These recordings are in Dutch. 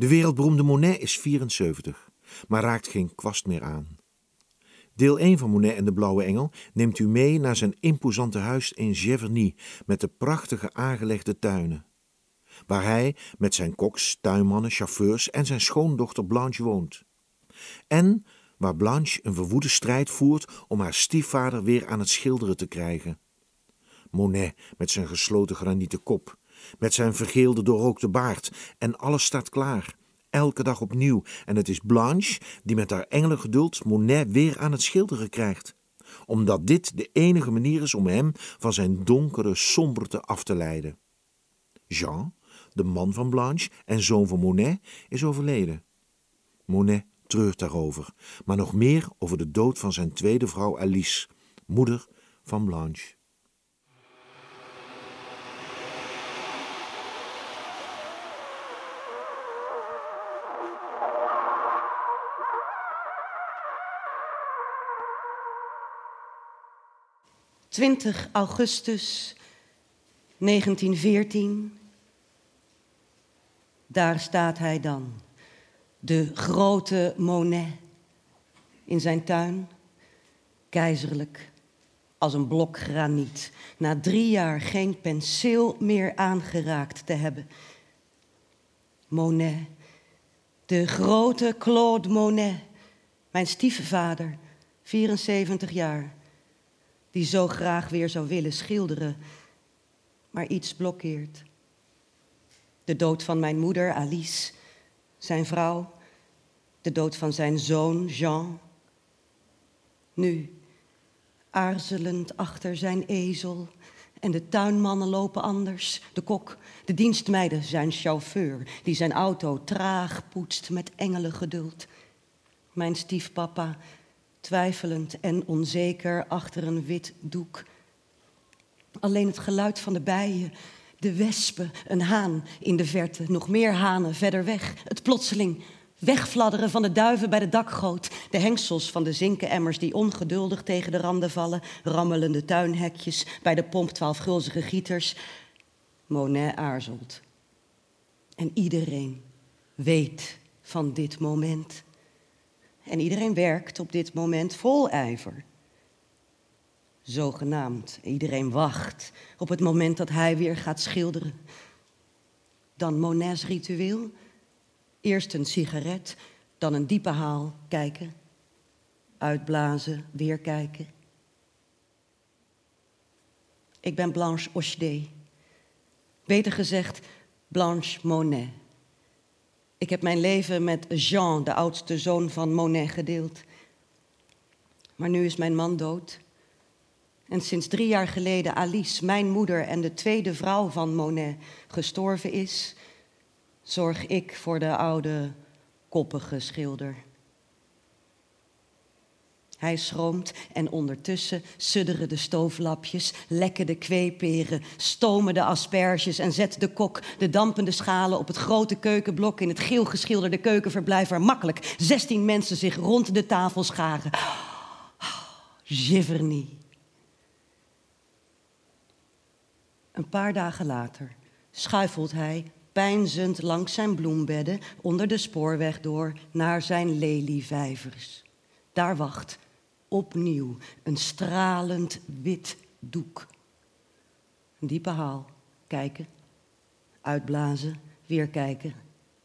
De wereldberoemde Monet is 74, maar raakt geen kwast meer aan. Deel 1 van Monet en de Blauwe Engel neemt u mee naar zijn imposante huis in Giverny met de prachtige aangelegde tuinen. Waar hij met zijn koks, tuinmannen, chauffeurs en zijn schoondochter Blanche woont. En waar Blanche een verwoede strijd voert om haar stiefvader weer aan het schilderen te krijgen. Monet met zijn gesloten granieten kop, met zijn vergeelde doorrookte baard en alles staat klaar elke dag opnieuw. En het is Blanche die met haar engelengeduld Monet weer aan het schilderen krijgt. Omdat dit de enige manier is om hem van zijn donkere somberte af te leiden. Jean, de man van Blanche en zoon van Monet, is overleden. Monet treurt daarover, maar nog meer over de dood van zijn tweede vrouw Alice, moeder van Blanche. 20 augustus 1914. Daar staat hij dan, de grote Monet, in zijn tuin, keizerlijk, als een blok graniet, na drie jaar geen penseel meer aangeraakt te hebben. Monet, de grote Claude Monet, mijn stiefvader, 74 jaar die zo graag weer zou willen schilderen, maar iets blokkeert. De dood van mijn moeder Alice, zijn vrouw, de dood van zijn zoon Jean. Nu, aarzelend achter zijn ezel, en de tuinmannen lopen anders. De kok, de dienstmeiden, zijn chauffeur, die zijn auto traag poetst met engelengeduld. Mijn stiefpapa, twijfelend en onzeker achter een wit doek. Alleen het geluid van de bijen, de wespen, een haan in de verte, nog meer hanen verder weg. Het plotseling wegfladderen van de duiven bij de dakgoot, de hengsels van de zinkenemmers die ongeduldig tegen de randen vallen, rammelende tuinhekjes bij de pomp twaalf gulzige gieters. Monet aarzelt. En iedereen weet van dit moment. En iedereen werkt op dit moment vol ijver. Zogenaamd. Iedereen wacht op het moment dat hij weer gaat schilderen. Dan Monet's ritueel. Eerst een sigaret, dan een diepe haal, kijken. Uitblazen, weer kijken. Ik ben Blanche Ochdé. Beter gezegd, Blanche Monet. Ik heb mijn leven met Jean, de oudste zoon van Monet, gedeeld. Maar nu is mijn man dood. En sinds drie jaar geleden Alice, mijn moeder en de tweede vrouw van Monet, gestorven is, zorg ik voor de oude, koppige schilder. Hij schroomt en ondertussen sudderen de stooflapjes, lekken de kweeperen, stomen de asperges en zet de kok de dampende schalen op het grote keukenblok in het geel geschilderde keukenverblijf waar makkelijk 16 mensen zich rond de tafel scharen. Giverny. Een paar dagen later schuifelt hij pijnzend langs zijn bloembedden onder de spoorweg door naar zijn lelievijvers. Daar wacht opnieuw een stralend wit doek. Een diepe haal, kijken, uitblazen, weer kijken.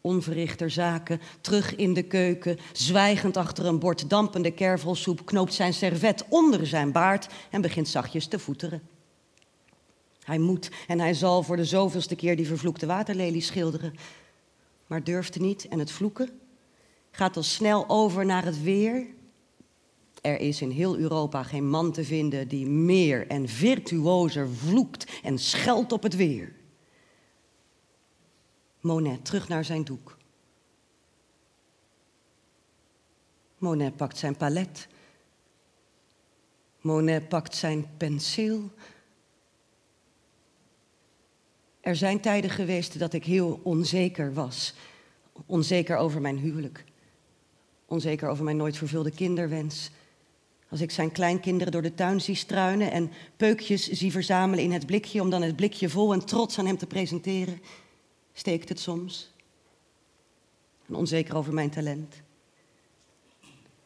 Onverrichter zaken, terug in de keuken, zwijgend achter een bord dampende kervelsoep, knoopt zijn servet onder zijn baard en begint zachtjes te voeteren. Hij moet en hij zal voor de zoveelste keer die vervloekte waterlelie schilderen, maar durft niet en het vloeken gaat al snel over naar het weer er is in heel Europa geen man te vinden die meer en virtuozer vloekt en scheldt op het weer. Monet terug naar zijn doek. Monet pakt zijn palet. Monet pakt zijn penseel. Er zijn tijden geweest dat ik heel onzeker was. Onzeker over mijn huwelijk. Onzeker over mijn nooit vervulde kinderwens. Als ik zijn kleinkinderen door de tuin zie struinen en peukjes zie verzamelen in het blikje om dan het blikje vol en trots aan hem te presenteren, steekt het soms. en onzeker over mijn talent.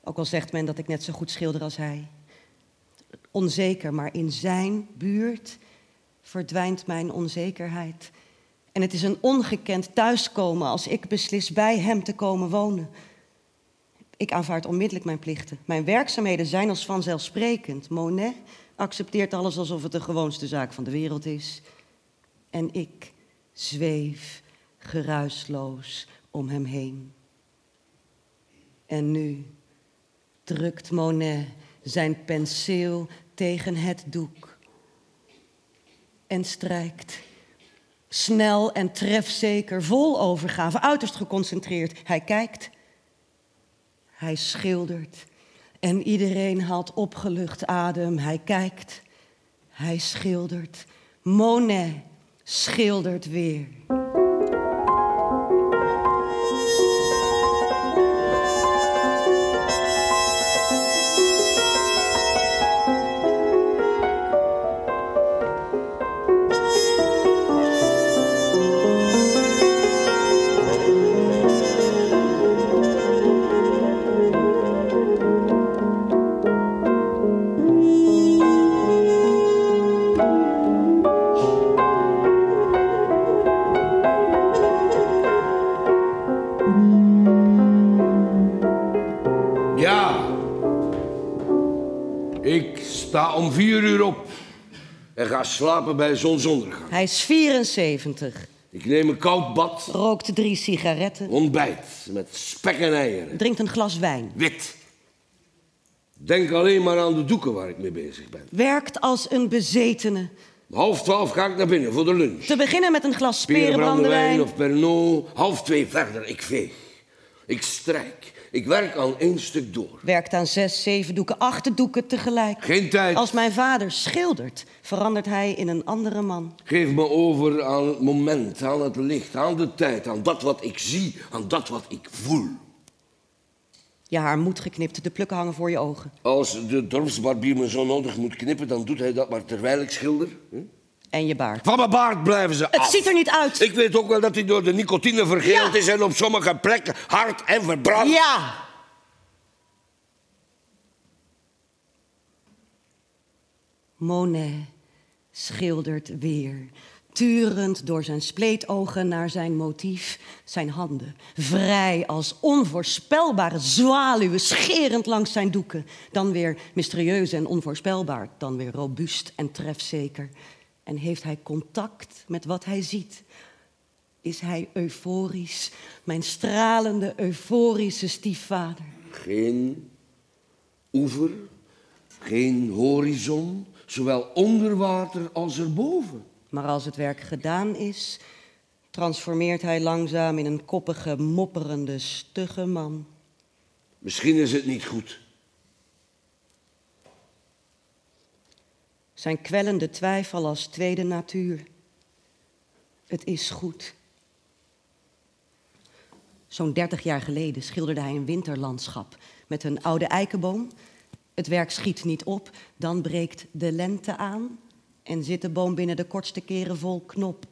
Ook al zegt men dat ik net zo goed schilder als hij. Onzeker, maar in zijn buurt verdwijnt mijn onzekerheid. En het is een ongekend thuiskomen als ik beslis bij hem te komen wonen. Ik aanvaard onmiddellijk mijn plichten. Mijn werkzaamheden zijn als vanzelfsprekend. Monet accepteert alles alsof het de gewoonste zaak van de wereld is. En ik zweef geruisloos om hem heen. En nu drukt Monet zijn penseel tegen het doek en strijkt. Snel en trefzeker, vol overgave, uiterst geconcentreerd. Hij kijkt, hij schildert en iedereen haalt opgelucht adem. Hij kijkt, hij schildert. Monet schildert weer. Ja. Ik sta om vier uur op en ga slapen bij zonsondergang. Hij is 74, Ik neem een koud bad, rookt drie sigaretten, ontbijt met spek en eieren. drinkt een glas wijn. Wit. Denk alleen maar aan de doeken waar ik mee bezig ben. Werkt als een bezetene. Om half twaalf ga ik naar binnen voor de lunch. Te beginnen met een glas Perenbrandewijn sperenbrandewijn. of Pernod. Half twee verder, ik veeg. Ik strijk. Ik werk aan één stuk door. Werkt aan zes, zeven doeken, acht doeken tegelijk. Geen tijd. Als mijn vader schildert, verandert hij in een andere man. Geef me over aan het moment, aan het licht, aan de tijd, aan dat wat ik zie, aan dat wat ik voel. Je haar moet geknipt, de plukken hangen voor je ogen. Als de dorpsbarbier me zo nodig moet knippen, dan doet hij dat maar terwijl ik schilder. Hm? En je baard. Van mijn baard blijven ze Het af. ziet er niet uit. Ik weet ook wel dat hij door de nicotine vergeeld Ja. is en op sommige plekken hard en verbrand. Ja! Monet schildert weer, turend door zijn spleetogen naar zijn motief, zijn handen, vrij als onvoorspelbare zwaluwen, scherend langs zijn doeken. Dan weer mysterieus en onvoorspelbaar, dan weer robuust en trefzeker. En heeft hij contact met wat hij ziet? Is hij euforisch, mijn stralende, euforische stiefvader? Geen oever, geen horizon, zowel onder water als erboven. Maar als het werk gedaan is, transformeert hij langzaam in een koppige, mopperende, stugge man. Misschien is het niet goed. Zijn kwellende twijfel als tweede natuur. Het is goed. Zo'n dertig jaar geleden schilderde hij een winterlandschap met een oude eikenboom. Het werk schiet niet op, dan breekt de lente aan en zit de boom binnen de kortste keren vol knop.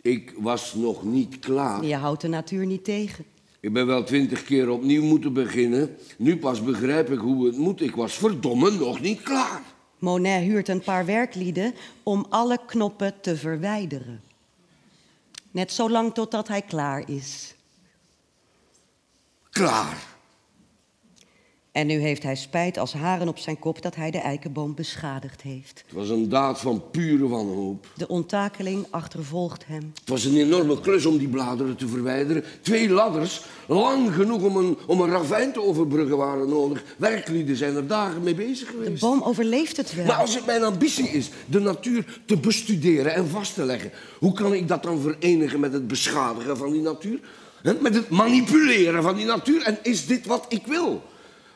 Ik was nog niet klaar. Je houdt de natuur niet tegen. Ik ben wel twintig keer opnieuw moeten beginnen. Nu pas begrijp ik hoe het moet. Ik was verdomme nog niet klaar. Monet huurt een paar werklieden om alle knoppen te verwijderen. Net zolang totdat hij klaar is. Klaar. En nu heeft hij spijt als haren op zijn kop dat hij de eikenboom beschadigd heeft. Het was een daad van pure wanhoop. De onttakeling achtervolgt hem. Het was een enorme klus om die bladeren te verwijderen. Twee ladders, lang genoeg om een, om een ravijn te overbruggen, waren nodig. Werklieden zijn er dagen mee bezig De geweest. boom overleeft het wel. Maar als het mijn ambitie is de natuur te bestuderen en vast te leggen, hoe kan ik dat dan verenigen met het beschadigen van die natuur? Met het manipuleren van die natuur? En is dit wat ik wil?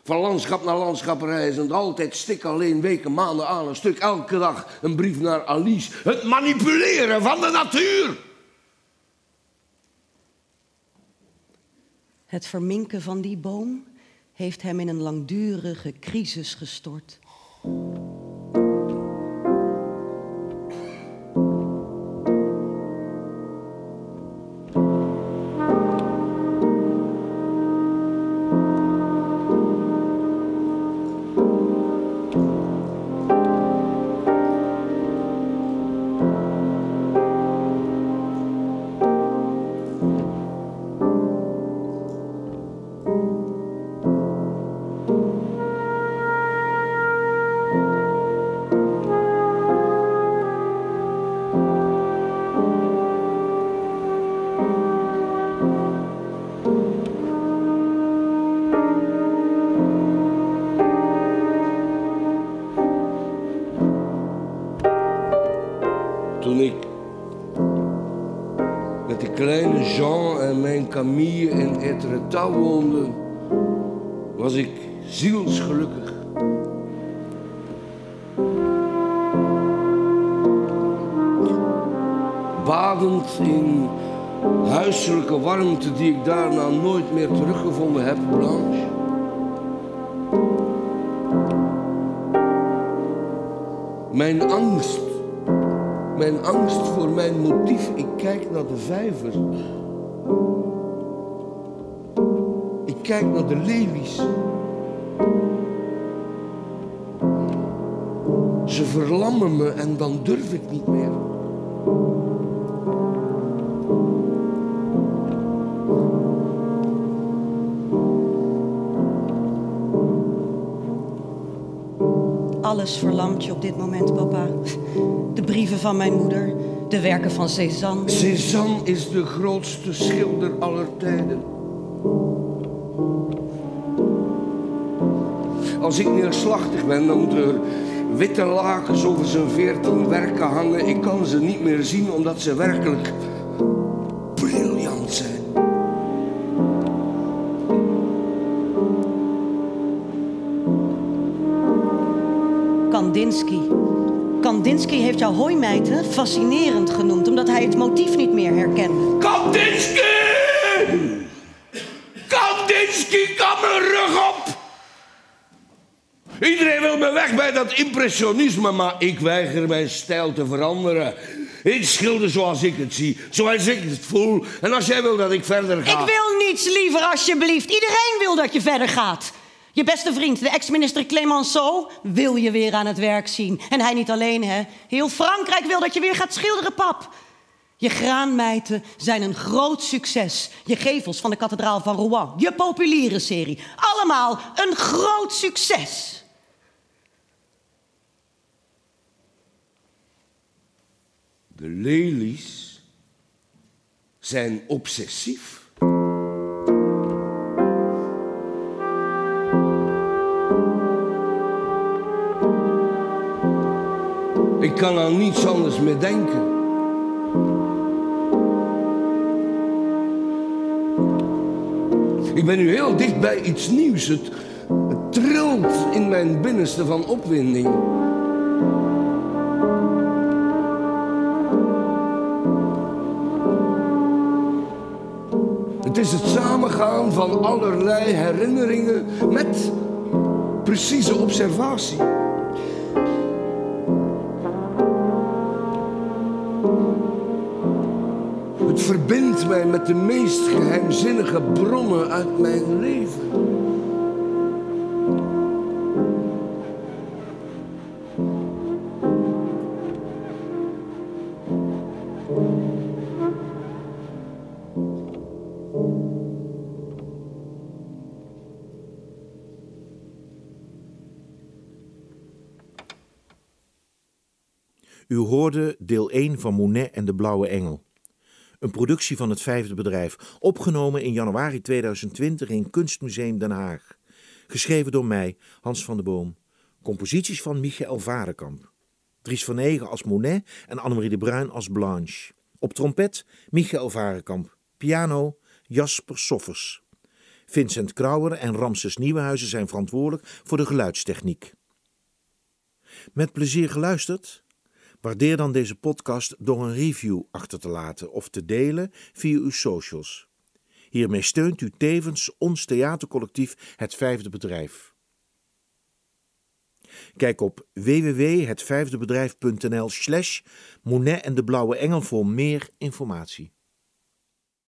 Van landschap naar landschap reizend, altijd stik alleen, weken, maanden aan een stuk, elke dag een brief naar Alice. Het manipuleren van de natuur! Het verminken van die boom heeft hem in een langdurige crisis gestort. Etretat woonden, was ik zielsgelukkig. Badend in huiselijke warmte die ik daarna nooit meer teruggevonden heb, Blanche. Mijn angst, mijn angst voor mijn motief, ik kijk naar de vijver. Kijk naar de lelies. Ze verlammen me en dan durf ik niet meer. Alles verlamt je op dit moment, papa. De brieven van mijn moeder, de werken van Cézanne. Cézanne is de grootste schilder aller tijden. Als ik neerslachtig ben, dan moeten er witte lakens over zijn veertien werken hangen. Ik kan ze niet meer zien omdat ze werkelijk briljant zijn. Kandinsky. Kandinsky heeft jouw hooimijten fascinerend genoemd, omdat hij het motief niet meer herkende. Kandinsky! Kandinsky kan mijn rug op! Iedereen wil me weg bij dat impressionisme, maar ik weiger mijn stijl te veranderen. Ik schilder zoals ik het zie, zoals ik het voel. En als jij wil dat ik verder ga... Ik wil niets liever, alsjeblieft. Iedereen wil dat je verder gaat. Je beste vriend, de ex-minister Clemenceau, wil je weer aan het werk zien. En hij niet alleen, hè. Heel Frankrijk wil dat je weer gaat schilderen, pap. Je graanmijten zijn een groot succes. Je gevels van de kathedraal van Rouen, je populiere serie. Allemaal een groot succes. De lelies zijn obsessief. Ik kan aan niets anders meer denken. Ik ben nu heel dicht bij iets nieuws. Het, het trilt in mijn binnenste van opwinding. Het is het samengaan van allerlei herinneringen met precieze observatie. Het verbindt mij met de meest geheimzinnige bronnen uit mijn leven. U hoorde deel 1 van Monet en de Blauwe Engel. Een productie van het vijfde bedrijf, opgenomen in januari 2020 in Kunstmuseum Den Haag. Geschreven door mij, Hans van der Boom. Composities van Michael Varenkamp. Dries van Egen als Monet en Annemarie de Bruin als Blanche. Op trompet Michael Varenkamp. Piano Jasper Soffers. Vincent Krauwer en Ramses Nieuwenhuizen zijn verantwoordelijk voor de geluidstechniek. Met plezier geluisterd? Waardeer dan deze podcast door een review achter te laten of te delen via uw socials. Hiermee steunt u tevens ons theatercollectief Het Vijfde Bedrijf. Kijk op www.hetvijfdebedrijf.nl slash Monet en de Blauwe Engel voor meer informatie.